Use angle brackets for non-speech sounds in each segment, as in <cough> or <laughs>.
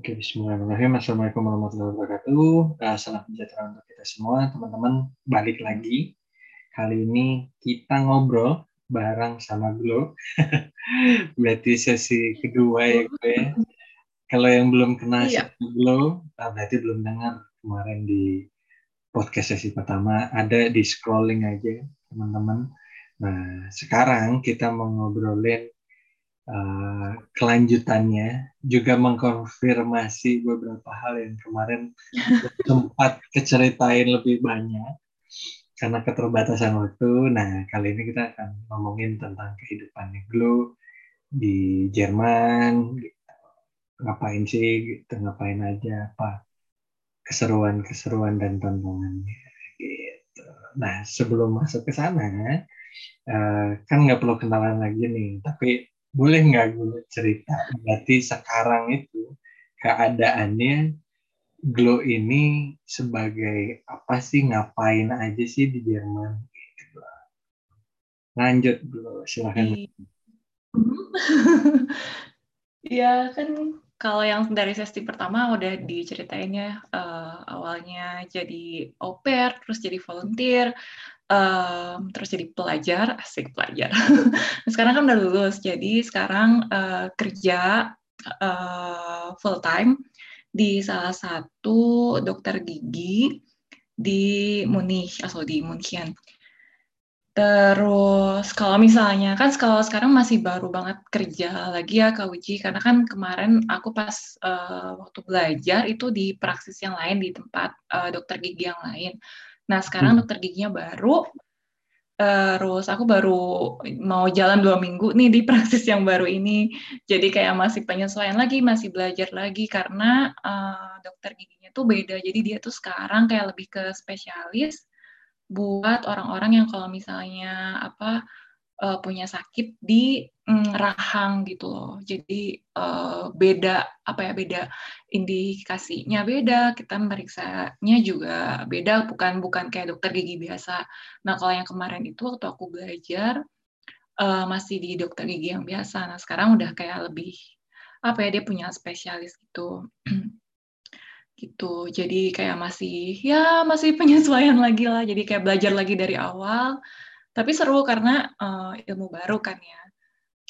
Oke, bismillahirrahmanirrahim. Assalamualaikum warahmatullahi wabarakatuh. Uh, salam sejahtera untuk kita semua, teman-teman. Balik lagi. Kali ini kita ngobrol bareng sama Glo. <laughs> berarti sesi kedua ya gue. Ya. Kalau yang belum kenal iya. Glo, uh, berarti belum dengar kemarin di podcast sesi pertama. Ada di scrolling aja, teman-teman. Nah, sekarang kita mau ngobrolin uh, kelanjutannya juga mengkonfirmasi beberapa hal yang kemarin <laughs> sempat keceritain lebih banyak karena keterbatasan waktu. Nah, kali ini kita akan ngomongin tentang kehidupan Glow di Jerman, ngapain sih, gitu, ngapain aja, apa keseruan-keseruan dan tantangannya, gitu. Nah, sebelum masuk ke sana, uh, kan nggak perlu kenalan lagi nih, tapi boleh nggak gue cerita? Berarti sekarang itu keadaannya Glow ini sebagai apa sih? Ngapain aja sih di Jerman? Lanjut Glow silahkan <laughs> ya kan kalau yang dari sesi pertama udah diceritain ya uh, awalnya jadi pair terus jadi volunteer um, terus jadi pelajar, asik pelajar. <laughs> sekarang kan udah lulus, jadi sekarang uh, kerja uh, full time di salah satu dokter gigi di Munich atau di München. Terus kalau misalnya kan kalau sekarang masih baru banget kerja lagi ya Kak Uji karena kan kemarin aku pas uh, waktu belajar itu di praksis yang lain di tempat uh, dokter gigi yang lain. Nah, sekarang hmm. dokter giginya baru. Terus aku baru mau jalan dua minggu nih di <laughs> praksis yang baru ini. Jadi kayak masih penyesuaian lagi, masih belajar lagi karena uh, dokter giginya tuh beda. Jadi dia tuh sekarang kayak lebih ke spesialis buat orang-orang yang kalau misalnya apa uh, punya sakit di mm, rahang gitu loh. Jadi uh, beda apa ya beda indikasinya beda, kita meriksanya juga beda, bukan bukan kayak dokter gigi biasa. Nah kalau yang kemarin itu waktu aku belajar uh, masih di dokter gigi yang biasa. Nah sekarang udah kayak lebih apa ya dia punya spesialis gitu. <clears throat> gitu jadi kayak masih ya masih <laughs> penyesuaian lagi lah jadi kayak belajar lagi dari awal tapi seru karena uh, ilmu baru kan ya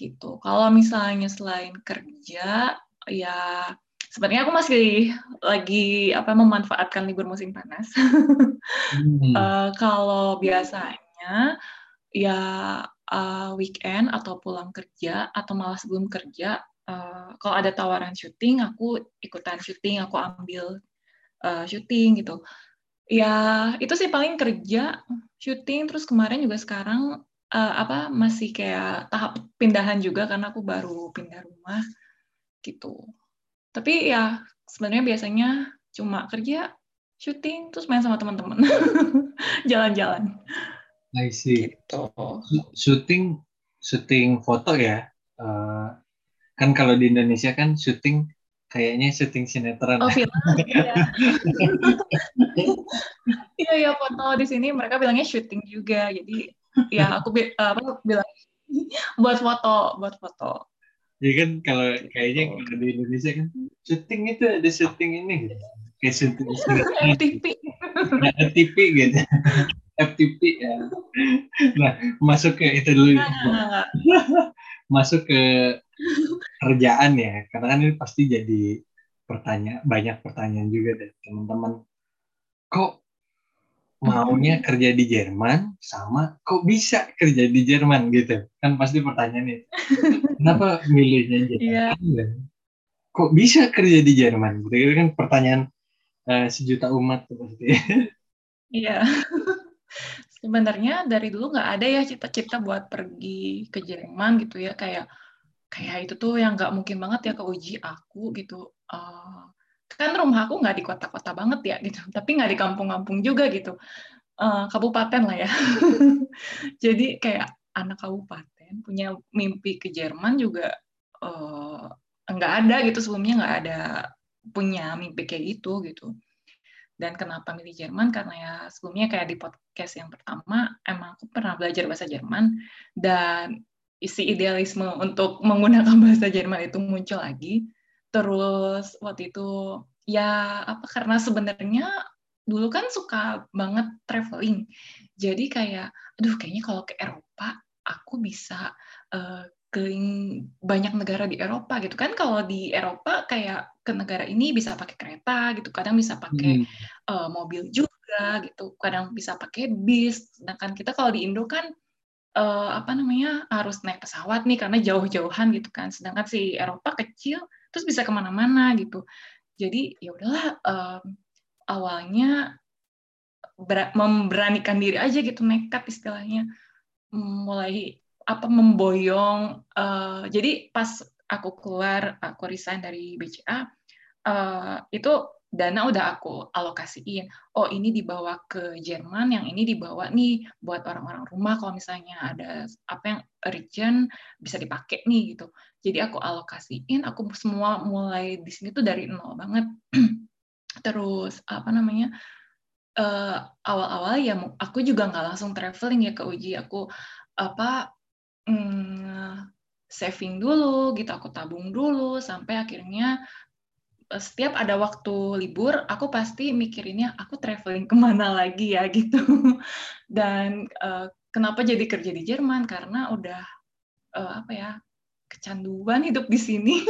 gitu. Kalau misalnya selain kerja ya sebenarnya aku masih lagi apa memanfaatkan libur musim panas. Hmm. uh, <laughs> kalau biasanya ya uh, weekend atau pulang kerja atau malah sebelum kerja uh, kalau ada tawaran syuting aku ikutan syuting aku ambil uh, syuting gitu. Ya itu sih paling kerja syuting terus kemarin juga sekarang uh, apa masih kayak tahap pindahan juga karena aku baru pindah rumah gitu. Tapi ya sebenarnya biasanya cuma kerja, syuting, terus main sama teman-teman, <laughs> jalan-jalan. I see. Gitu. Syuting, syuting foto ya. Uh, kan kalau di Indonesia kan syuting kayaknya syuting sinetron. Oh, film. Iya. <laughs> Iya, ya foto di sini mereka bilangnya syuting juga. Jadi <laughs> ya aku bi apa bilang buat foto, buat foto. Ya kan kalau kayaknya oh. kalau di Indonesia kan syuting itu ada syuting ini gitu. Kayak syuting <laughs> FTP. FTP gitu. <laughs> FTP ya. Nah, masuk ke itu dulu. Nah. masuk ke kerjaan ya karena kan ini pasti jadi pertanyaan banyak pertanyaan juga dari teman-teman kok maunya kerja di Jerman sama kok bisa kerja di Jerman gitu? Kan pasti pertanyaannya <laughs> kenapa milihnya Jerman? Yeah. kok bisa kerja di Jerman? Gitu kan pertanyaan uh, sejuta umat pasti. <laughs> Iya. <laughs> Sebenarnya dari dulu nggak ada ya cita-cita buat pergi ke Jerman gitu ya. Kayak kayak itu tuh yang nggak mungkin banget ya ke uji aku gitu. Uh, kan rumah aku nggak di kota-kota banget ya gitu. Tapi nggak di kampung-kampung juga gitu. Uh, kabupaten lah ya. <laughs> Jadi kayak anak kabupaten punya mimpi ke Jerman juga uh, nggak ada gitu. Sebelumnya nggak ada punya mimpi kayak gitu gitu. Dan kenapa milih Jerman? Karena ya sebelumnya kayak di podcast yang pertama emang aku pernah belajar bahasa Jerman. Dan isi idealisme untuk menggunakan <laughs> bahasa Jerman itu muncul lagi. Terus waktu itu ya apa karena sebenarnya dulu kan suka banget traveling. Jadi kayak aduh kayaknya kalau ke Eropa aku bisa uh, keliling banyak negara di Eropa gitu kan. Kalau di Eropa kayak ke negara ini bisa pakai kereta gitu kadang bisa pakai hmm. uh, mobil juga gitu. Kadang bisa pakai bis. Sedangkan kita kalau di Indo kan uh, apa namanya harus naik pesawat nih karena jauh-jauhan gitu kan. Sedangkan si Eropa kecil terus bisa ke mana-mana gitu. Jadi ya udahlah um, awalnya ber memberanikan diri aja gitu nekat istilahnya. Mulai apa memboyong uh, jadi pas aku keluar aku resign dari BCA uh, eh, itu dana udah aku alokasiin. Oh ini dibawa ke Jerman yang ini dibawa nih buat orang-orang rumah kalau misalnya ada apa yang urgent bisa dipakai nih gitu. Jadi aku alokasiin aku semua mulai di sini tuh dari nol banget. <clears throat> Terus apa namanya uh, awal-awal ya aku juga nggak langsung traveling ya ke uji. Aku apa hmm, saving dulu gitu aku tabung dulu sampai akhirnya setiap ada waktu libur, aku pasti mikirinnya aku traveling ke mana <laughs> lagi ya gitu. <laughs> Dan uh, kenapa jadi kerja di Jerman? Karena udah uh, apa ya kecanduan hidup di sini.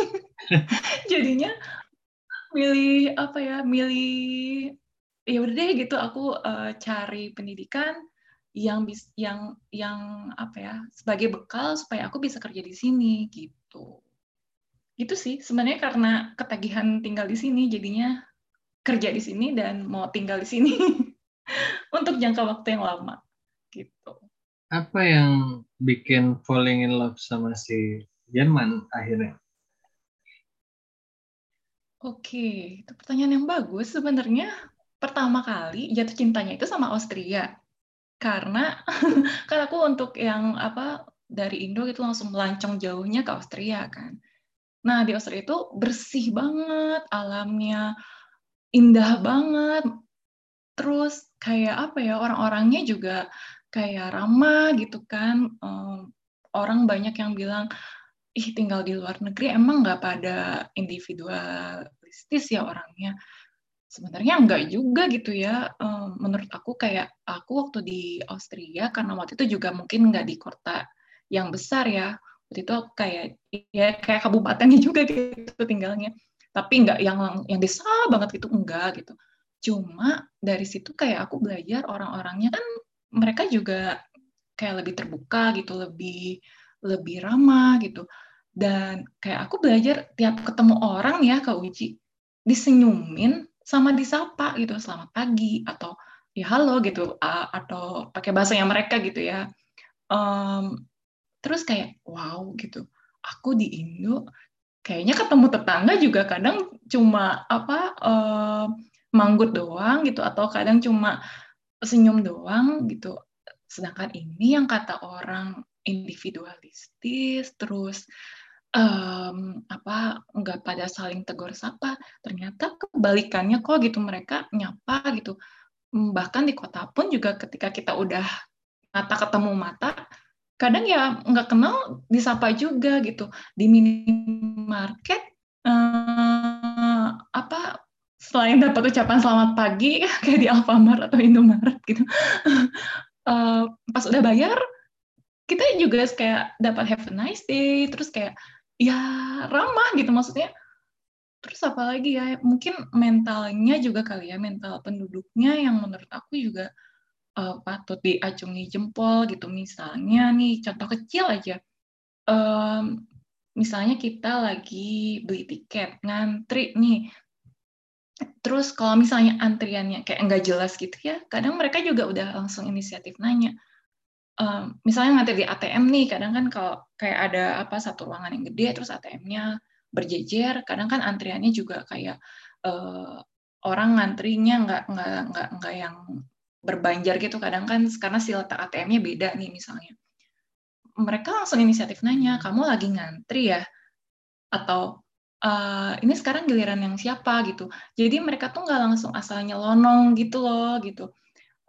<laughs> Jadinya milih apa ya? Milih ya udah deh gitu. Aku uh, cari pendidikan yang bis, yang yang apa ya sebagai bekal supaya aku bisa kerja di sini gitu itu sih sebenarnya karena ketagihan tinggal di sini jadinya kerja di sini dan mau tinggal di sini <laughs> untuk jangka waktu yang lama gitu. Apa yang bikin falling in love sama si Jerman akhirnya? Oke, itu pertanyaan yang bagus. Sebenarnya pertama kali jatuh cintanya itu sama Austria. Karena <laughs> kan aku untuk yang apa dari Indo itu langsung melancong jauhnya ke Austria kan. Nah, di Australia itu bersih banget, alamnya indah banget. Terus kayak apa ya, orang-orangnya juga kayak ramah gitu kan. Um, orang banyak yang bilang, ih tinggal di luar negeri emang nggak pada individualistis ya orangnya. Sebenarnya nggak juga gitu ya. Um, menurut aku kayak aku waktu di Austria, karena waktu itu juga mungkin nggak di kota yang besar ya waktu itu aku kayak ya kayak kabupatennya <laughs> juga gitu tinggalnya. Tapi nggak yang yang desa banget gitu enggak gitu. Cuma dari situ kayak aku belajar orang-orangnya kan mereka juga kayak lebih terbuka gitu lebih lebih ramah gitu. Dan kayak aku belajar tiap ketemu orang ya ke uji disenyumin sama disapa gitu selamat pagi atau ya halo gitu atau pakai bahasanya mereka gitu ya. Um, terus kayak wow gitu. Aku di Indo kayaknya ketemu tetangga juga kadang cuma apa uh, manggut doang gitu atau kadang cuma senyum doang gitu. Sedangkan ini yang kata orang individualistis terus um, apa nggak pada saling tegur sapa ternyata kebalikannya kok gitu mereka nyapa gitu. Bahkan di kota pun juga ketika kita udah mata ketemu mata kadang ya nggak kenal disapa juga gitu. Di minimarket uh, apa selain dapat ucapan selamat pagi <laughs> kayak di Alfamart atau Indomaret gitu. Uh, <laughs> pas udah bayar kita juga kayak dapat have a nice day terus kayak ya ramah gitu maksudnya. Terus apa lagi ya mungkin mentalnya juga kali ya mental penduduknya yang menurut aku juga uh, patut diacungi jempol gitu. Misalnya nih contoh kecil aja, um, misalnya kita lagi beli tiket ngantri nih, terus kalau misalnya antriannya kayak nggak jelas gitu ya, kadang mereka juga udah langsung inisiatif nanya. Um, misalnya ngantri di ATM nih, kadang kan kalau kayak ada apa satu ruangan yang gede, terus ATM-nya berjejer, kadang kan antriannya juga kayak uh, orang ngantrinya nggak nggak nggak nggak yang berbanjar gitu kadang kan karena si letak ATM-nya beda nih misalnya. Mereka langsung inisiatif nanya, kamu lagi ngantri ya? Atau uh, ini sekarang giliran yang siapa gitu. Jadi mereka tuh nggak langsung asal nyelonong gitu loh gitu.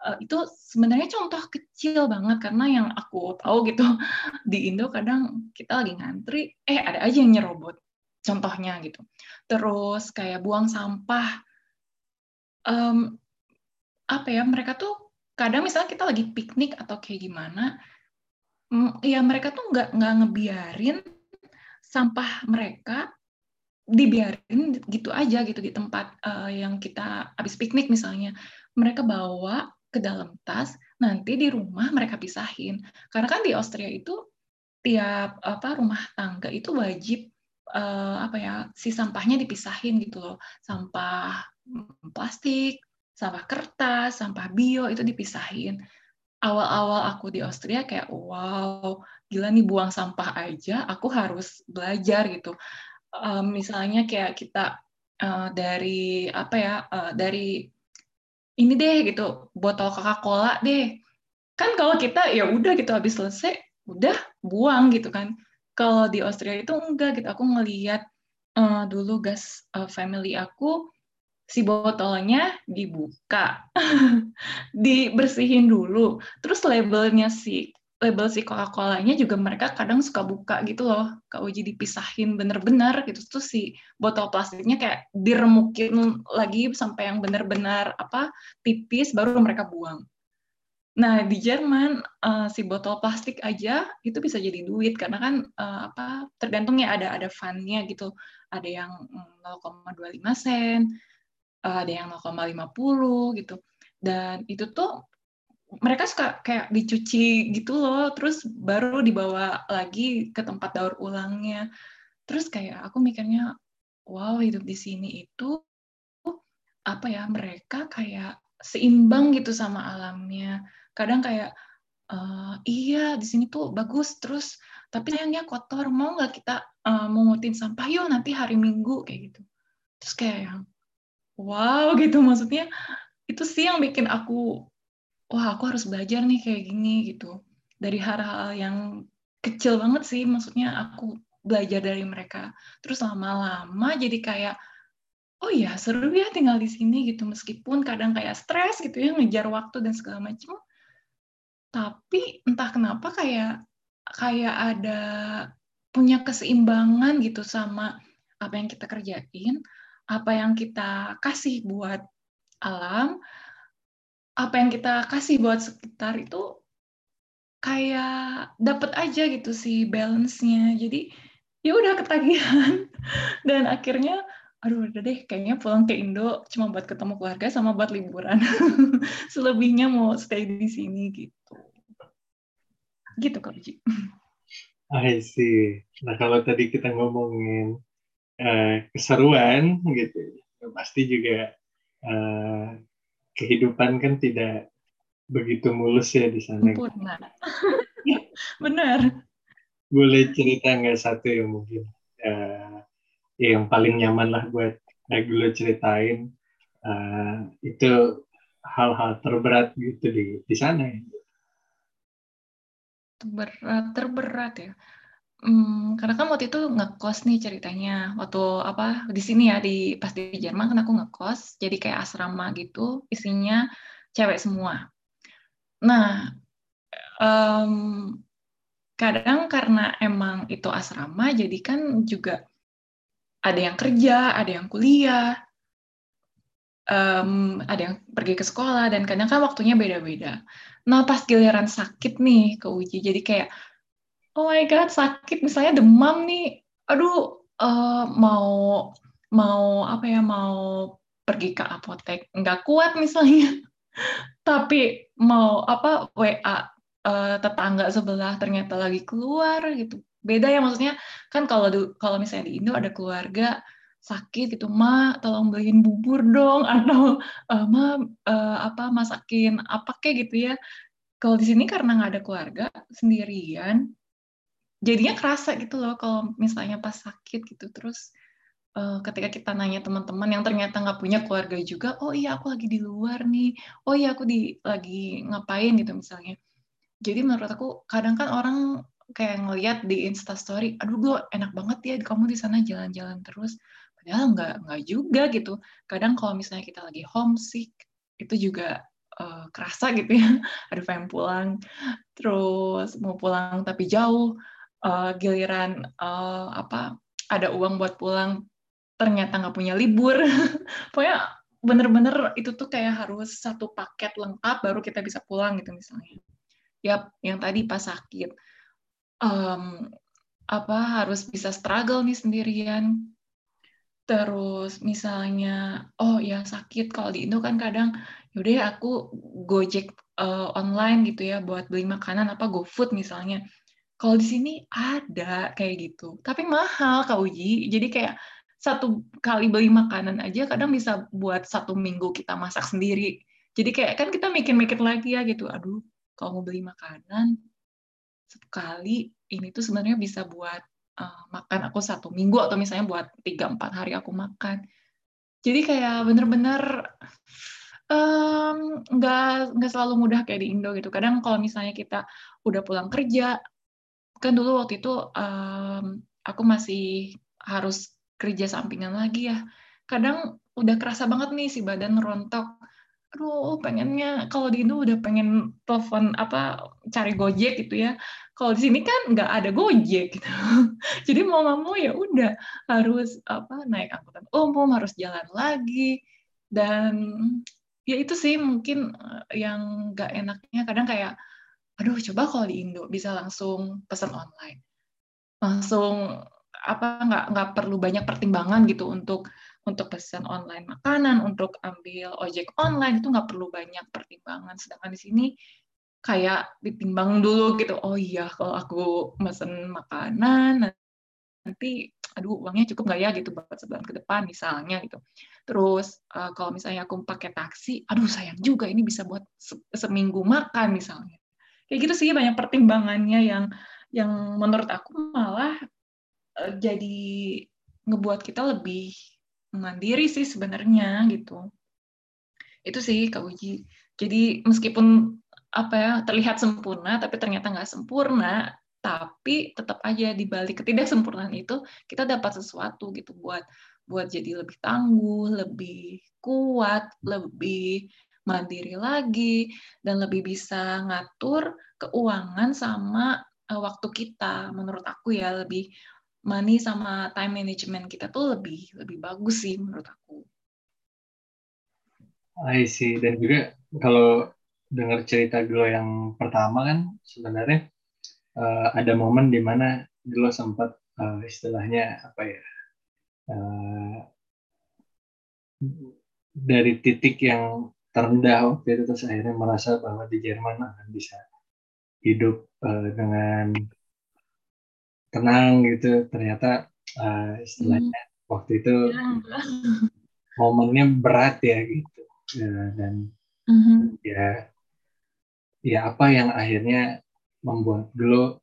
Uh, itu sebenarnya contoh kecil banget karena yang aku tahu gitu <laughs> di Indo kadang kita lagi ngantri, eh ada aja yang nyerobot. contohnya gitu. Terus kayak buang sampah, um, apa ya mereka tuh kadang misalnya kita lagi piknik atau kayak gimana, ya mereka tuh nggak nggak ngebiarin sampah mereka dibiarin gitu aja gitu di tempat uh, yang kita habis piknik misalnya. Mereka bawa ke dalam tas nanti di rumah mereka pisahin. Karena kan di Austria itu tiap apa rumah tangga itu wajib uh, apa ya si sampahnya dipisahin gitu loh. Sampah plastik sampah kertas sampah bio itu dipisahin. Awal-awal aku di Austria kayak wow gila nih buang sampah aja aku harus belajar gitu. Um, misalnya kayak kita uh, dari apa ya uh, dari ini deh gitu botol Coca-Cola deh. Kan kalau kita ya udah gitu habis selesai udah buang gitu kan. Kalau di Austria itu enggak gitu aku ngelihat uh, dulu gas uh, family aku si botolnya dibuka, <laughs> dibersihin dulu, terus labelnya si label si Coca-Colanya juga mereka kadang suka buka gitu loh, Kak Uji dipisahin bener-bener gitu, terus si botol plastiknya kayak diremukin lagi sampai yang bener-bener apa tipis baru mereka buang. Nah di Jerman uh, si botol plastik aja itu bisa jadi duit karena kan uh, apa tergantung ya ada ada funnya gitu, ada yang 0,25 mm, sen, ada yang 0,50 gitu. Dan itu tuh mereka suka kayak dicuci gitu loh, terus baru dibawa lagi ke tempat daur ulangnya. Terus kayak aku mikirnya, wow hidup di sini itu apa ya mereka kayak seimbang gitu sama alamnya. Kadang kayak uh, iya di sini tuh bagus terus tapi sayangnya kotor mau nggak kita uh, mengutin sampah yuk nanti hari minggu kayak gitu terus kayak yang wow <laughs> gitu. Maksudnya itu sih yang bikin aku wah aku harus belajar nih kayak gini gitu. Dari hal-hal yang kecil banget sih maksudnya aku belajar dari mereka. Terus lama-lama jadi kayak oh ya seru ya tinggal di sini gitu. Meskipun kadang kayak stres gitu ya ngejar waktu dan segala macam tapi entah kenapa kayak kayak ada punya keseimbangan gitu sama apa yang kita kerjain apa yang kita kasih buat alam, apa yang kita kasih buat sekitar itu kayak dapat aja gitu sih balance-nya. Jadi ya udah ketagihan <laughs> dan akhirnya aduh udah deh kayaknya pulang ke Indo cuma buat ketemu keluarga sama buat liburan. <laughs> Selebihnya mau stay di sini gitu. Gitu Kak Uji. I see. Nah kalau tadi kita ngomongin uh, keseruan gitu pasti juga uh, kehidupan kan tidak begitu mulus ya di sana. Benar. <laughs> Benar. Boleh cerita nggak satu yang mungkin uh, yang paling nyaman lah buat lo ceritain uh, itu hal-hal terberat gitu di di sana ya. Terberat, terberat ya. Hmm, karena kan waktu itu ngekos nih ceritanya. Waktu apa di sini ya di pas di Jerman kan aku ngekos, jadi kayak asrama gitu, isinya cewek semua. Nah, um, kadang karena emang itu asrama, jadi kan juga ada yang kerja, ada yang kuliah, um, ada yang pergi ke sekolah, dan kadang kan waktunya beda-beda. Nah, pas giliran sakit nih ke uji, jadi kayak oh my god sakit. Misalnya demam nih. Aduh uh, mau mau apa ya mau pergi ke apotek. Nggak kuat misalnya. <laughs> Tapi mau apa WA uh, eh, tetangga sebelah ternyata lagi keluar gitu. Beda ya maksudnya kan kalau kalau misalnya di Indo ada keluarga sakit gitu ma tolong beliin bubur dong. <laughs> Atau uh, ma uh, apa masakin apa kayak gitu ya. Kalau di sini karena nggak ada keluarga sendirian jadinya kerasa gitu loh kalau misalnya pas sakit gitu. Terus uh, ketika kita nanya teman-teman yang ternyata nggak punya keluarga juga oh iya aku lagi di luar nih. Oh iya aku di lagi ngapain? gitu misalnya. Jadi menurut aku kadang kan orang kayak ngelihat di instastory aduh gue enak banget ya kamu di sana jalan-jalan terus. Padahal nggak nggak juga gitu. Kadang kalau misalnya kita lagi homesick itu juga uh, kerasa gitu ya. <laughs> Aduh pengen pulang terus mau pulang tapi jauh uh, giliran uh, apa ada uang buat pulang ternyata nggak punya libur. <laughs> Pokoknya bener-bener itu tuh kayak harus satu paket lengkap baru kita bisa pulang gitu misalnya. Yap yang tadi pas sakit. Um, apa harus bisa struggle nih sendirian. Terus misalnya oh ya sakit kalau di Indo kan kadang yaudah ya aku gojek uh, online gitu ya buat beli makanan apa GoFood misalnya kalau di sini ada kayak gitu tapi mahal kak Uji jadi kayak satu kali beli makanan aja kadang bisa buat satu minggu kita masak sendiri. Jadi kayak kan kita mikir-mikir lagi ya gitu, aduh kalau mau beli makanan sekali ini tuh sebenarnya bisa buat uh, makan aku satu minggu atau misalnya buat tiga empat hari aku makan. Jadi kayak bener-bener nggak um, nggak selalu mudah kayak di Indo gitu. Kadang kalau misalnya kita udah pulang kerja, kan dulu waktu itu um, aku masih harus kerja sampingan lagi ya. Kadang udah kerasa banget nih si badan rontok. Aduh, pengennya kalau di Indo udah pengen telepon apa cari Gojek gitu ya. Kalau di sini kan nggak ada Gojek gitu. <laughs> Jadi mau nggak mau ya udah harus apa naik angkutan umum, harus jalan lagi dan ya itu sih mungkin eh, yang nggak enaknya kadang kayak aduh coba kalau di Indo bisa langsung pesan online langsung apa nggak nggak perlu banyak pertimbangan gitu untuk untuk pesan online makanan, untuk ambil ojek online itu nggak perlu banyak pertimbangan. Sedangkan di sini kayak ditimbang dulu gitu. Oh iya, kalau aku pesan makanan nanti aduh uangnya cukup nggak ya gitu buat sebulan ke depan misalnya gitu. Terus uh, kalau misalnya aku pakai taksi, aduh sayang juga ini bisa buat se seminggu makan misalnya. Kayak gitu sih banyak pertimbangannya yang yang menurut aku malah Eh, jadi ngebuat kita lebih mandiri sih sebenarnya gitu. Itu sih Kak Uji. Jadi meskipun apa ya terlihat sempurna tapi ternyata nggak sempurna, tapi tetap aja di balik ketidaksempurnaan itu kita dapat sesuatu gitu buat buat jadi lebih tangguh, lebih kuat, lebih mandiri lagi dan lebih bisa ngatur keuangan sama eh, waktu kita menurut aku ya lebih money sama time management kita tuh lebih lebih bagus sih menurut aku. I see. Dan juga kalau dengar cerita Glo yang pertama kan sebenarnya uh, ada momen di mana Glo sempat uh, istilahnya apa ya uh, dari titik yang terendah waktu itu terus akhirnya merasa bahwa di Jerman akan bisa hidup uh, dengan tenang gitu ternyata uh, istilahnya hmm. waktu itu ya. <laughs> momennya berat ya gitu ya, dan hmm. ya ya apa yang akhirnya membuat Glo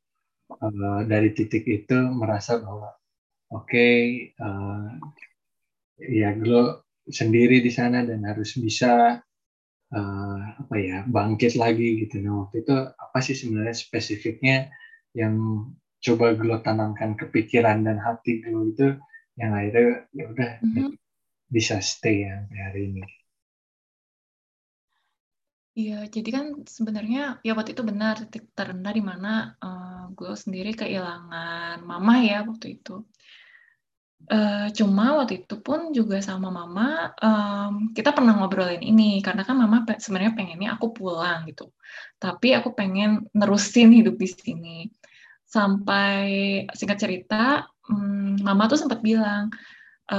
uh, dari titik itu merasa bahwa oke okay, uh, ya Glo sendiri di sana dan harus bisa uh, apa ya bangkit lagi gitu. Nah waktu itu apa sih sebenarnya spesifiknya yang coba gue tanamkan kepikiran dan hati gue itu yang akhirnya ya udah mm-hmm. bisa stay ya hari ini. Iya, jadi kan sebenarnya ya waktu itu benar titik terendah di mana uh, eh, gue sendiri kehilangan mama ya waktu itu. Uh, cuma waktu itu pun juga sama mama um, kita pernah ngobrolin ini karena kan mama pe sebenarnya pengennya aku pulang gitu, tapi aku pengen nerusin hidup di sini. Sampai singkat cerita hmm, mama tuh sempat bilang e,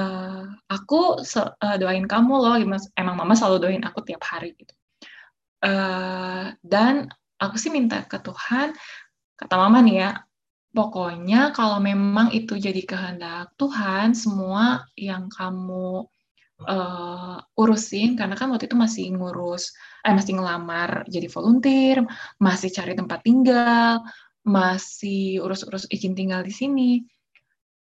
aku uh, doain kamu loh emang mama selalu doain aku tiap hari gitu. Uh, dan aku sih minta ke Tuhan kata mama nih ya pokoknya kalau memang itu jadi kehendak Tuhan semua yang kamu uh, urusin karena kan waktu itu masih ngurus eh masih ngelamar jadi volunteer masih cari tempat tinggal masih urus-urus izin tinggal di sini,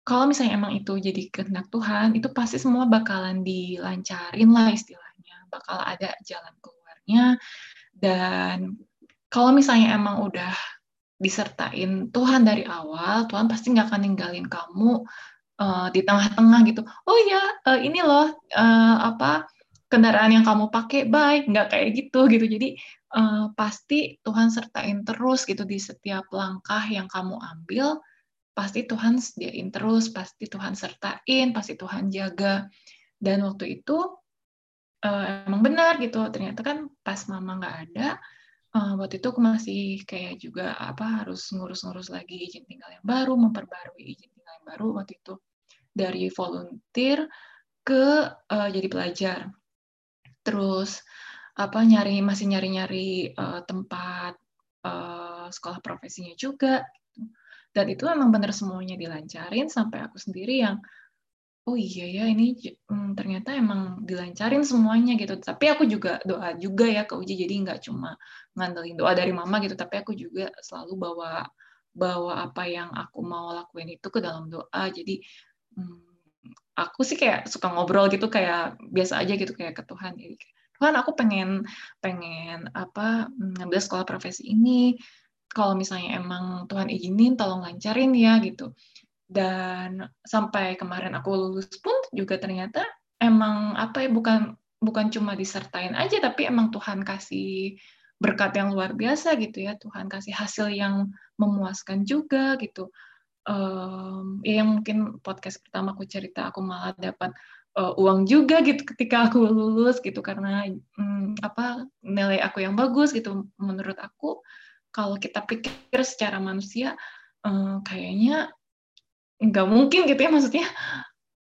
kalau misalnya emang itu jadi kehendak Tuhan, itu pasti semua bakalan dilancarin lah istilahnya, bakal ada jalan keluarnya. Dan kalau misalnya emang udah disertain Tuhan dari awal, Tuhan pasti nggak akan ninggalin kamu uh, di tengah-tengah gitu. Oh ya, uh, ini loh uh, apa kendaraan yang kamu pakai baik, nggak kayak gitu gitu. Jadi uh, pasti Tuhan sertain terus gitu di setiap langkah yang kamu ambil pasti Tuhan sediain terus, pasti Tuhan sertain, pasti Tuhan jaga. Dan waktu itu uh, emang benar gitu. Ternyata kan pas mama nggak ada, uh, waktu itu aku masih kayak juga apa harus ngurus-ngurus lagi izin tinggal yang baru, memperbarui izin tinggal yang baru waktu itu dari volunteer ke uh, jadi pelajar. Terus apa nyari masih nyari-nyari uh, tempat uh, sekolah profesinya juga dan itu emang bener semuanya dilancarin sampai aku sendiri yang oh iya ya ini hmm, ternyata emang dilancarin semuanya gitu. Tapi aku juga doa juga ya ke uji. Jadi nggak cuma ngandelin doa dari mama gitu tapi aku juga selalu bawa bawa apa yang aku mau lakuin itu ke dalam doa. Jadi hmm, aku sih kayak suka ngobrol gitu kayak biasa aja gitu kayak ke Tuhan. Jadi Tuhan aku pengen pengen apa hmm, ngambil sekolah profesi ini. Kalau misalnya emang Tuhan izinin tolong lancarin ya gitu dan sampai kemarin aku lulus pun juga ternyata emang apa ya bukan bukan cuma disertain aja tapi emang Tuhan kasih berkat yang luar biasa gitu ya. Tuhan kasih hasil yang memuaskan juga gitu. Um, ya mungkin podcast pertama aku cerita aku malah dapat uh, uang juga gitu ketika aku lulus gitu. Karena um, apa nilai aku yang bagus gitu menurut aku. Kalau kita pikir secara manusia um, kayaknya nggak mungkin gitu ya maksudnya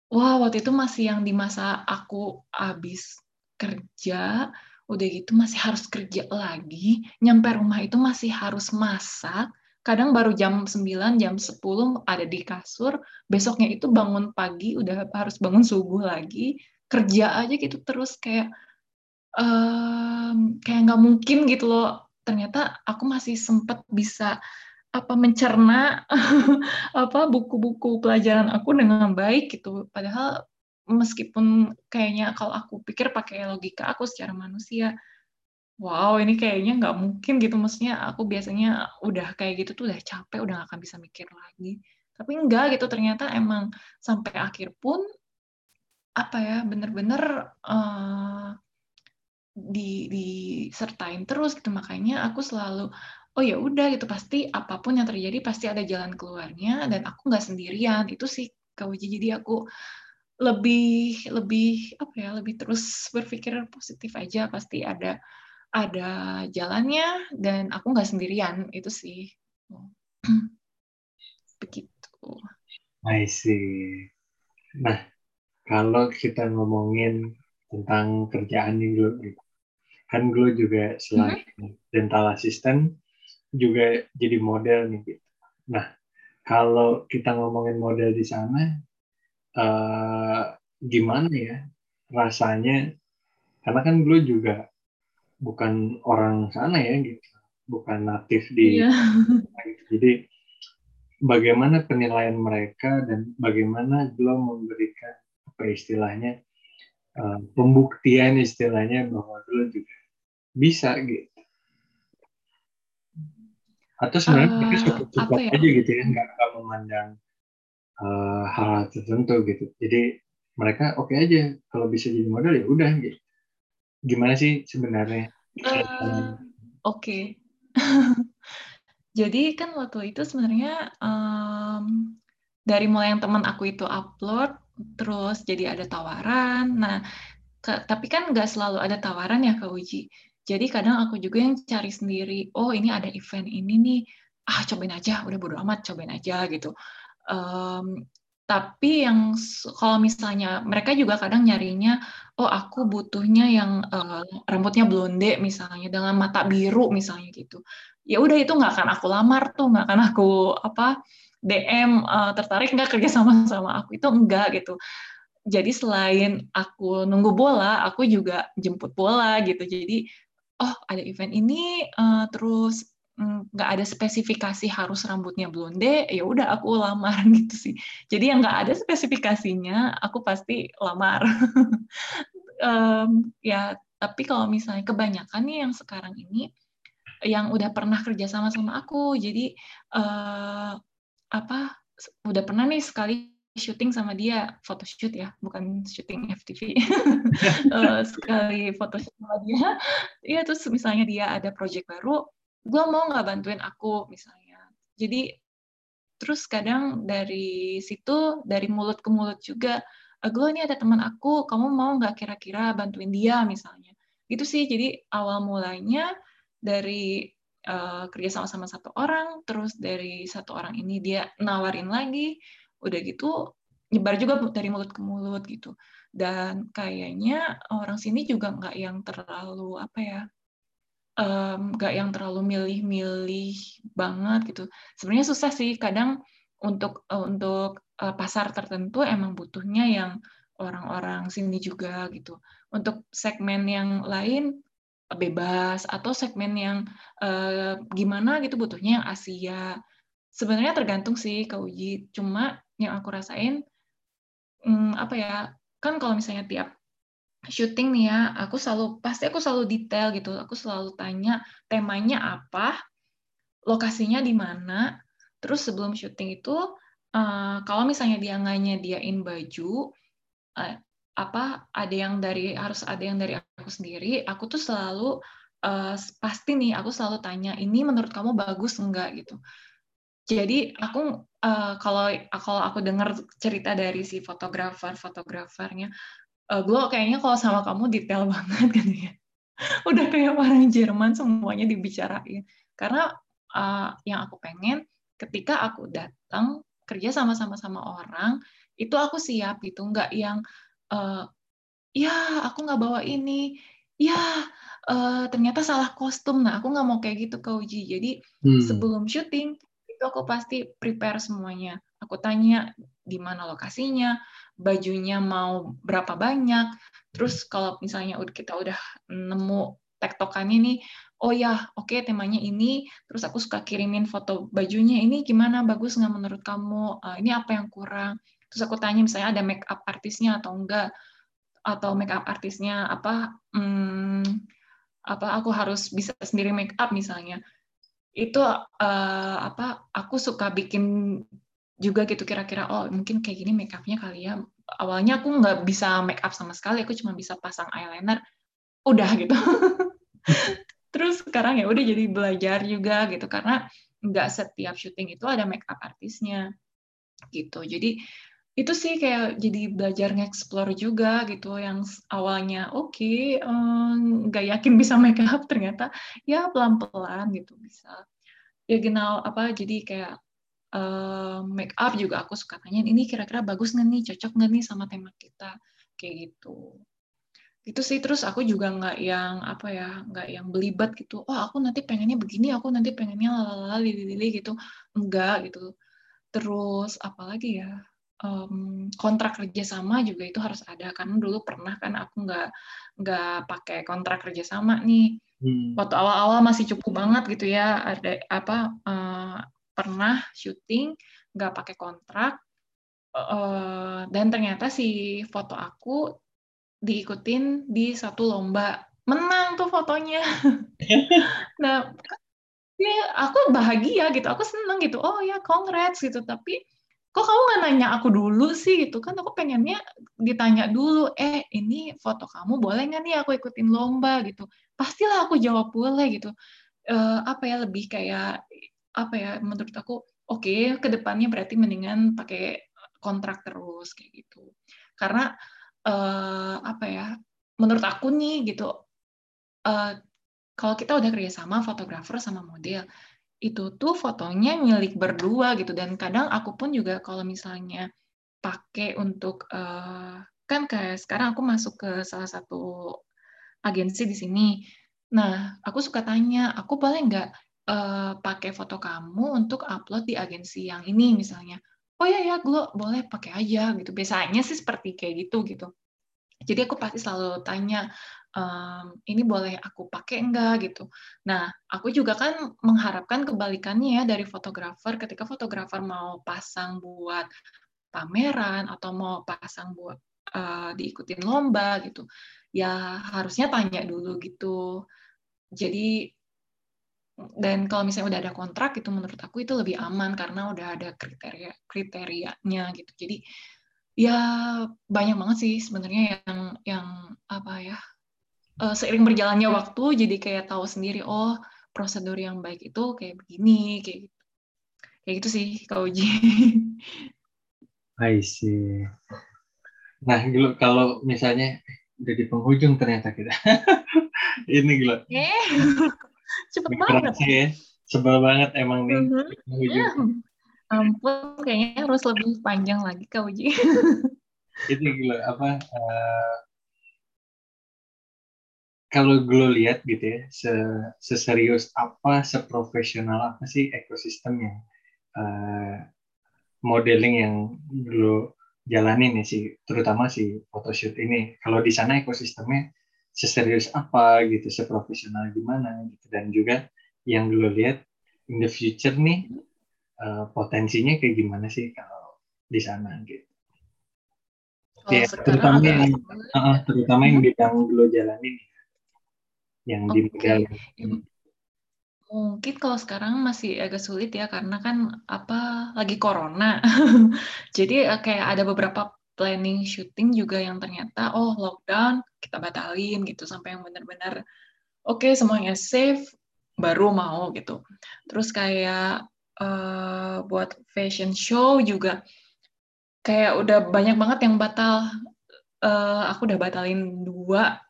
wah waktu itu masih yang di masa aku habis kerja udah gitu masih harus kerja lagi nyampe rumah itu masih harus masak. Kadang baru jam 9 jam 10 ada di kasur besoknya itu bangun pagi udah harus bangun subuh lagi kerja aja gitu terus kayak um, kayak nggak mungkin gitu loh. Ternyata aku masih sempat bisa apa mencerna <laughs> apa buku-buku pelajaran aku dengan baik gitu. Padahal meskipun kayaknya kalau aku pikir pakai logika aku secara manusia wow ini kayaknya nggak mungkin gitu. Maksudnya aku biasanya udah kayak gitu tuh udah capek udah gak akan bisa mikir lagi. Tapi enggak gitu ternyata emang sampai akhir pun apa ya bener-bener uh, di disertain terus gitu. Makanya aku selalu oh ya udah gitu pasti apa pun yang terjadi pasti ada jalan keluarnya dan aku nggak sendirian itu sih Uji jadi aku lebih lebih apa ya lebih terus berpikir positif aja pasti ada ada jalannya dan aku nggak sendirian itu sih <clears throat> begitu. I see. Nah kalau kita ngomongin tentang kerjaan nih dulu kan gue juga selain mm-hmm. dental assistant juga jadi model nih gitu. Nah kalau kita ngomongin model di sana uh, gimana ya rasanya karena kan gue juga bukan orang sana ya gitu bukan natif di yeah. <laughs> jadi bagaimana penilaian mereka dan bagaimana gue memberikan apa istilahnya uh, pembuktian istilahnya bahwa dulu juga bisa gitu atau sebenarnya uh, mereka cukup cukup ya? aja gitu ya nggak nggak memandang uh, hal, hal tertentu gitu. Jadi mereka oke okay aja kalau bisa jadi model ya udah gitu. Gimana sih sebenarnya? Uh, oke. Okay. <laughs> jadi kan waktu itu sebenarnya um, dari mulai yang teman aku itu upload terus jadi ada tawaran. Nah ke, tapi kan nggak selalu ada tawaran ya ke Uji jadi kadang aku juga yang cari sendiri, oh ini ada event ini nih, ah cobain aja, udah bodo amat, cobain aja gitu. Um, tapi yang kalau misalnya mereka juga kadang nyarinya, oh aku butuhnya yang uh, rambutnya blonde misalnya dengan mata biru misalnya gitu. Ya udah itu nggak akan aku lamar tuh, nggak akan aku apa DM uh, eh, tertarik nggak kerja sama sama aku itu enggak gitu jadi selain aku nunggu bola, aku juga jemput bola gitu. Jadi oh ada event ini uh, terus mm, nggak ada spesifikasi harus rambutnya blonde ya udah aku lamar <laughs> gitu sih. Jadi yang nggak ada spesifikasinya aku pasti lamar. <laughs> Um, ya tapi kalau misalnya kebanyakan nih yang sekarang ini yang udah pernah kerja sama sama aku jadi uh, apa udah pernah nih sekali syuting sama dia photoshoot ya bukan syuting FTV <laughs> <laughs> eh, sekali photoshoot sama dia. Iya terus misalnya dia ada project baru gue mau nggak bantuin aku misalnya. Jadi terus kadang dari situ dari mulut ke mulut juga Glo ini ada teman aku kamu mau nggak kira-kira bantuin dia? misalnya. Gitu sih. Jadi awal mulanya dari uh, kerja sama sama satu orang terus dari satu orang ini dia nawarin lagi udah gitu nyebar juga dari mulut ke mulut gitu. Dan kayaknya orang sini juga nggak yang terlalu apa ya nggak um, yang terlalu milih-milih banget gitu. Sebenarnya susah sih kadang untuk uh, untuk uh, pasar tertentu emang butuhnya yang orang-orang sini juga gitu. Untuk segmen yang lain bebas atau segmen yang uh, gimana gitu butuhnya yang Asia. Sebenarnya tergantung sih ke uji cuma yang aku rasain um, apa ya kan kalau misalnya tiap syuting nih ya, aku selalu pasti aku selalu detail gitu. Aku selalu tanya temanya apa, lokasinya di mana. Terus sebelum syuting itu, uh, kalau misalnya dia nggak nyediain baju, uh, apa ada yang dari harus ada yang dari aku sendiri. Aku tuh selalu uh, pasti nih, aku selalu tanya ini menurut kamu bagus enggak gitu. Jadi aku uh, kalau kalau aku dengar cerita dari si fotografer fotografernya, uh, gue kayaknya kalau sama kamu detail <laughs> banget kan ya. Udah kayak orang Jerman semuanya dibicarain. Karena uh, yang aku pengen ketika aku datang kerja sama-sama sama orang itu aku siap gitu, nggak yang uh, ya aku nggak bawa ini, ya uh, ternyata salah kostum. Nah aku nggak mau kayak gitu ke uji. Jadi hmm. sebelum syuting itu aku pasti prepare semuanya. Aku tanya di mana lokasinya, bajunya mau berapa banyak. Terus kalau misalnya kita udah nemu tektokannya nih, oh ya, oke okay, temanya ini. Terus aku suka kirimin foto bajunya ini gimana, bagus nggak menurut kamu? Uh, ini apa yang kurang? Terus aku tanya misalnya ada make up artisnya atau enggak, atau make up artisnya apa? Hmm, apa aku harus bisa sendiri make up misalnya itu uh, apa aku suka bikin juga gitu kira-kira oh mungkin kayak gini make upnya kali ya. Awalnya aku nggak bisa make up sama sekali aku cuma bisa pasang eyeliner udah gitu. <laughs> Terus sekarang ya udah jadi belajar juga gitu karena nggak setiap syuting itu ada make up artisnya gitu. Jadi itu sih kayak jadi belajar nge-explore juga gitu yang awalnya oke okay, nggak um, yakin bisa make up ternyata ya pelan-pelan gitu bisa. Ya genau apa jadi kayak uh, make up juga aku suka tanya ini kira-kira bagus nggak nih? Cocok nggak nih sama tema kita? Kayak gitu. Itu sih terus aku juga nggak yang apa ya nggak yang belibet gitu oh aku nanti pengennya begini aku nanti pengennya lalala lili gitu. Enggak gitu. Terus apalagi ya um, kontrak kerjasama juga itu harus ada. Karena dulu pernah kan aku nggak nggak pakai kontrak kerjasama nih. Hmm. waktu awal-awal masih cukup banget gitu ya. Ada apa uh, pernah syuting nggak pakai kontrak. Uh, dan ternyata si foto aku diikutin di satu lomba. Menang tuh fotonya. <laughs> Nah ya aku bahagia gitu. Aku seneng gitu. Oh ya congrats gitu. Tapi kok kamu nggak nanya aku dulu sih gitu? Kan aku pengennya ditanya dulu eh ini foto kamu boleh nggak nih aku ikutin lomba? Gitu. Pastilah aku jawab boleh gitu. Uh, apa ya lebih kayak apa ya menurut aku oke okay, ke depannya berarti mendingan pakai kontrak terus kayak gitu. Karena uh, apa ya menurut aku nih gitu uh, kalau kita udah kerja sama fotografer sama model itu tuh fotonya milik berdua gitu dan kadang aku pun juga kalau misalnya pakai untuk uh, kan kayak sekarang aku masuk ke salah satu agensi di sini. Nah, aku suka tanya, aku boleh nggak uh, pakai foto kamu untuk upload di agensi yang ini misalnya? Oh ya ya, gue boleh pakai aja gitu. Biasanya sih seperti kayak gitu gitu. Jadi aku pasti selalu tanya, um, ini boleh aku pakai enggak gitu. Nah, aku juga kan mengharapkan kebalikannya ya dari fotografer ketika fotografer mau pasang buat pameran atau mau pasang buat uh, diikutin lomba gitu. Ya harusnya tanya dulu gitu. Jadi dan kalau misalnya udah ada kontrak itu menurut aku itu lebih aman karena udah ada kriteria kriterianya gitu. Jadi ya banyak banget sih sebenarnya yang yang apa ya uh, seiring berjalannya waktu jadi kayak tahu sendiri oh prosedur yang baik itu kayak begini kayak gitu kayak gitu sih Kak Uji. I see. Nah, gitu, kalau misalnya udah di penghujung ternyata kita. <laughs> Ini gila. Eh, <laughs> cepet banget. ya. Sebel banget emang nih. Uh -huh. Ya, ampun, kayaknya harus lebih panjang lagi Kak Uji. <laughs> Itu gila, apa, uh, kalau gue lihat gitu ya, se seserius apa, seprofesional apa sih ekosistemnya? Uh, modeling yang gue jalanin nih sih, terutama si photoshoot ini. Kalau di sana ekosistemnya seserius apa gitu, seprofesional gimana gitu, dan juga yang gue lihat in the future nih uh, potensinya kayak gimana sih kalau di sana gitu. Oh, ya, terutama yang, uh, terutama yang bidang gue jalanin yang okay. Mungkin kalau sekarang masih agak sulit ya karena kan apa lagi corona. <laughs> Jadi eh, kayak ada beberapa planning syuting juga yang ternyata oh lockdown kita batalin gitu sampai yang benar-benar oke okay, semuanya safe baru mau gitu. Terus kayak uh, buat fashion show juga kayak udah banyak banget yang batal. Uh, aku udah batalin dua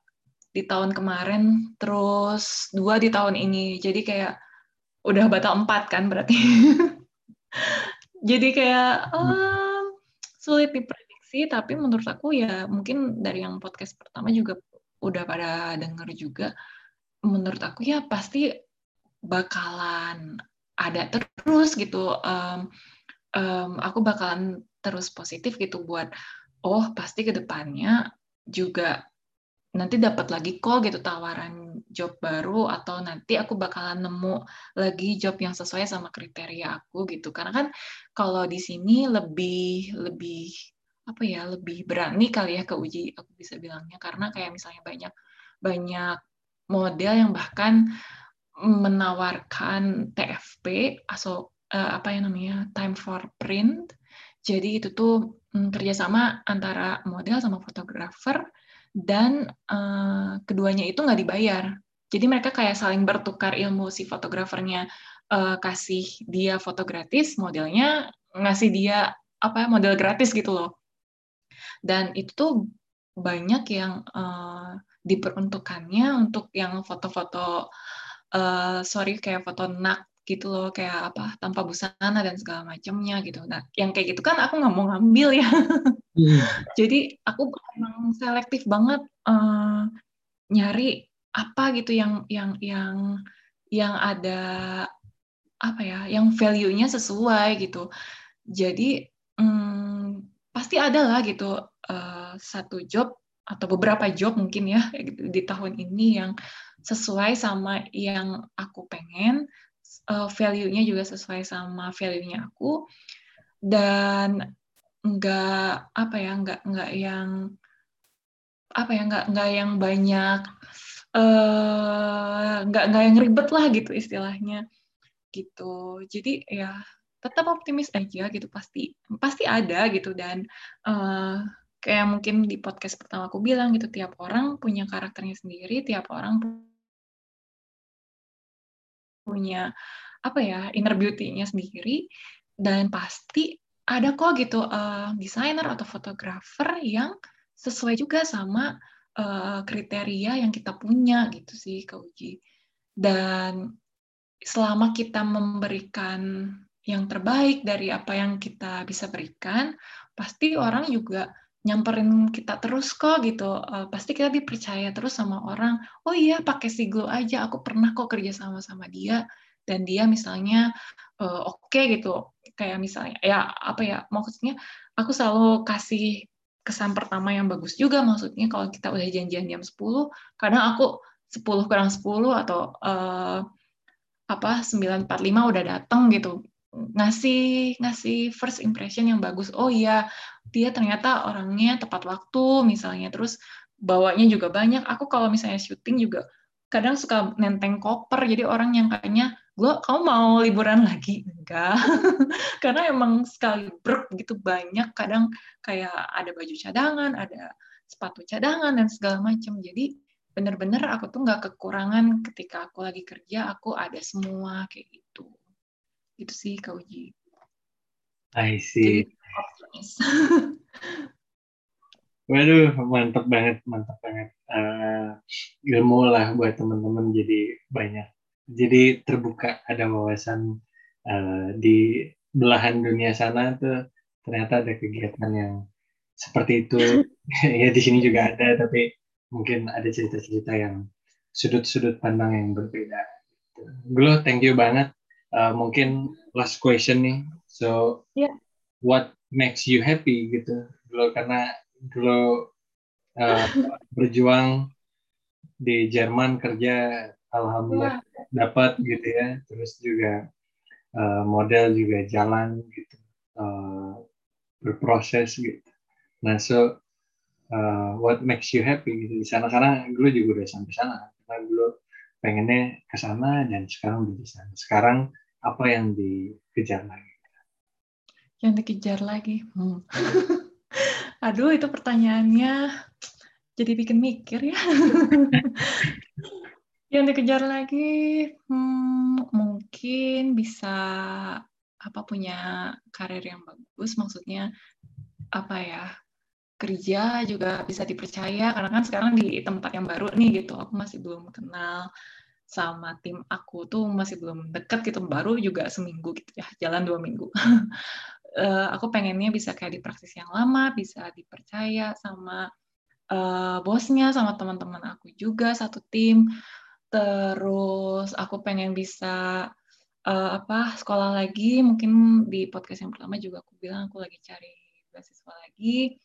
di tahun kemarin, terus dua di tahun ini. Jadi kayak udah batal empat kan berarti. <laughs> Jadi kayak um, sulit diprediksi, tapi menurut aku ya mungkin dari yang podcast pertama juga udah pada denger juga. Menurut aku ya pasti bakalan ada terus gitu. Um, um, aku bakalan terus positif gitu buat oh pasti ke depannya juga nanti dapat lagi kok gitu tawaran job baru atau nanti aku bakalan nemu lagi job yang sesuai sama kriteria aku gitu. Karena kan kalau di sini lebih lebih apa ya lebih berani kali ya ke uji aku bisa bilangnya. Karena kayak misalnya banyak banyak model yang bahkan menawarkan TFP atau uh, apa yang namanya time for print. Jadi itu tuh um, kerjasama antara model sama fotografer dan uh, keduanya itu nggak dibayar. Jadi mereka kayak saling bertukar ilmu si fotografernya uh, kasih dia foto gratis, modelnya ngasih dia apa model gratis gitu loh. Dan itu tuh banyak yang uh, diperuntukannya untuk yang foto-foto uh, sorry kayak foto nak gitu loh kayak apa tanpa busana dan segala macamnya gitu. Nah, yang kayak gitu kan aku nggak mau ngambil ya. Hmm. <laughs> Jadi aku emang selektif banget uh, nyari apa gitu yang yang yang yang ada apa ya, yang value-nya sesuai gitu. Jadi um, pasti ada lah gitu uh, satu job atau beberapa job mungkin ya gitu, di tahun ini yang sesuai sama yang aku pengen uh, value-nya juga sesuai sama value-nya aku. Dan nggak apa ya nggak nggak yang apa ya nggak nggak yang banyak uh, nggak nggak yang ribet lah gitu istilahnya. Gitu. Jadi ya tetap optimis aja gitu. Pasti pasti ada gitu. Dan uh, kayak mungkin di podcast pertama aku bilang gitu tiap orang punya karakternya sendiri tiap orang punya apa ya inner beauty-nya sendiri dan pasti ada kok gitu uh, desainer atau fotografer yang sesuai juga sama uh, kriteria yang kita punya gitu sih Kak Uji. Dan selama kita memberikan yang terbaik dari apa yang kita bisa berikan, pasti orang juga nyamperin kita terus kok gitu. Uh, pasti kita dipercaya terus sama orang. Oh iya, pakai si glow aja. Aku pernah kok kerja sama sama dia dan dia misalnya uh, oke okay gitu. Kayak misalnya ya apa ya maksudnya aku selalu kasih kesan pertama yang bagus juga maksudnya kalau kita udah janjian jam 10 kadang aku 10 kurang 10 atau uh, apa 945 udah datang gitu ngasih ngasih first impression yang bagus. Oh iya, dia ternyata orangnya tepat waktu misalnya. Terus bawanya juga banyak. Aku kalau misalnya syuting juga kadang suka nenteng koper. Jadi orang yang kayaknya, lo kamu mau liburan lagi? Enggak. <laughs> Karena emang sekali brek gitu banyak. Kadang kayak ada baju cadangan, ada sepatu cadangan dan segala macam. Jadi bener-bener aku tuh nggak kekurangan ketika aku lagi kerja, aku ada semua kayak gitu. Itu sih Kak Uji. I see. Jadi. <laughs> Waduh, mantap banget, mantap banget. Uh, ilmu lah buat teman-teman jadi banyak. Jadi terbuka ada wawasan uh, di belahan dunia sana tuh ternyata ada kegiatan yang seperti itu. <laughs> ya di sini juga ada, tapi mungkin ada cerita-cerita yang sudut-sudut pandang yang berbeda. Glo, thank you banget. Uh, mungkin last question nih. So, yeah. what makes you happy gitu? Glo karena dulu uh, <laughs> berjuang di Jerman kerja alhamdulillah dapat gitu ya terus juga uh, model juga jalan gitu uh, berproses gitu nah so uh, what makes you happy gitu di sana sana dulu juga udah sampai sana karena dulu pengennya ke sana dan sekarang udah di sana sekarang apa yang dikejar lagi yang dikejar lagi hmm. <laughs> Aduh, itu pertanyaannya jadi bikin mikir ya. <laughs> yang dikejar lagi, hmm, mungkin bisa apa punya karir yang bagus, maksudnya apa ya kerja juga bisa dipercaya karena kan sekarang di tempat yang baru nih gitu aku masih belum kenal sama tim aku tuh masih belum deket gitu baru juga seminggu gitu ya jalan dua minggu uh, <laughs> aku pengennya bisa kayak di praksis yang lama, bisa dipercaya sama uh, bosnya, sama teman-teman aku juga satu tim. Terus aku pengen bisa uh, apa sekolah lagi. Mungkin di podcast yang pertama juga aku bilang aku lagi cari beasiswa lagi.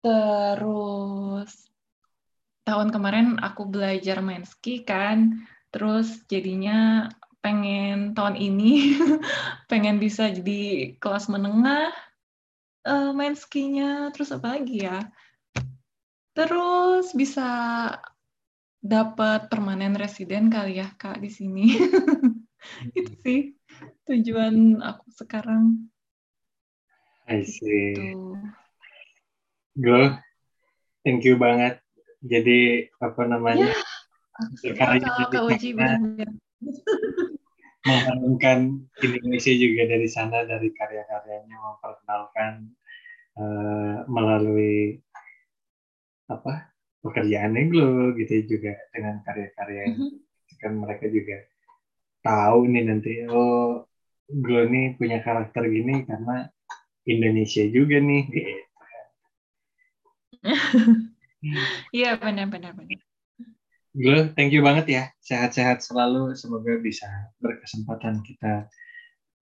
Terus tahun kemarin aku belajar main ski kan. Terus jadinya pengen tahun ini <laughs> pengen bisa jadi kelas menengah uh, main skinya terus apa lagi ya terus bisa dapat permanen residen kali ya kak di sini <laughs> itu sih tujuan aku sekarang I see gitu. Go, thank you banget jadi apa namanya ya, Kak Uji <laughs> mengharumkan Indonesia juga dari sana dari karya-karyanya memperkenalkan uh, melalui apa pekerjaannya Glo gitu juga dengan karya-karya mm-hmm. kan mereka juga tahu nih nanti oh Glo nih punya karakter gini karena Indonesia juga nih gitu. <laughs> Iya benar benar benar. Glo, thank you banget ya. Sehat-sehat selalu. Semoga bisa berkesempatan kita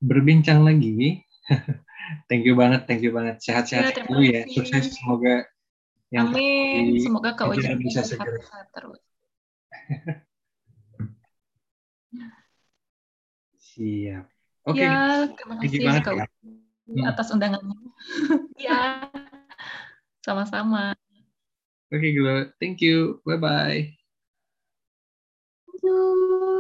berbincang lagi. <laughs> thank you banget, thank you banget. Sehat-sehat ya, selalu ya. Sukses semoga yang Amin. Di, semoga kau bisa segera. Sehat terus. <laughs> Siap. Oke. Okay. Ya, terima kasih banget, ya. Atas undangannya. ya. Sama-sama. Oke, okay, Glo. Thank you. Bye-bye. you.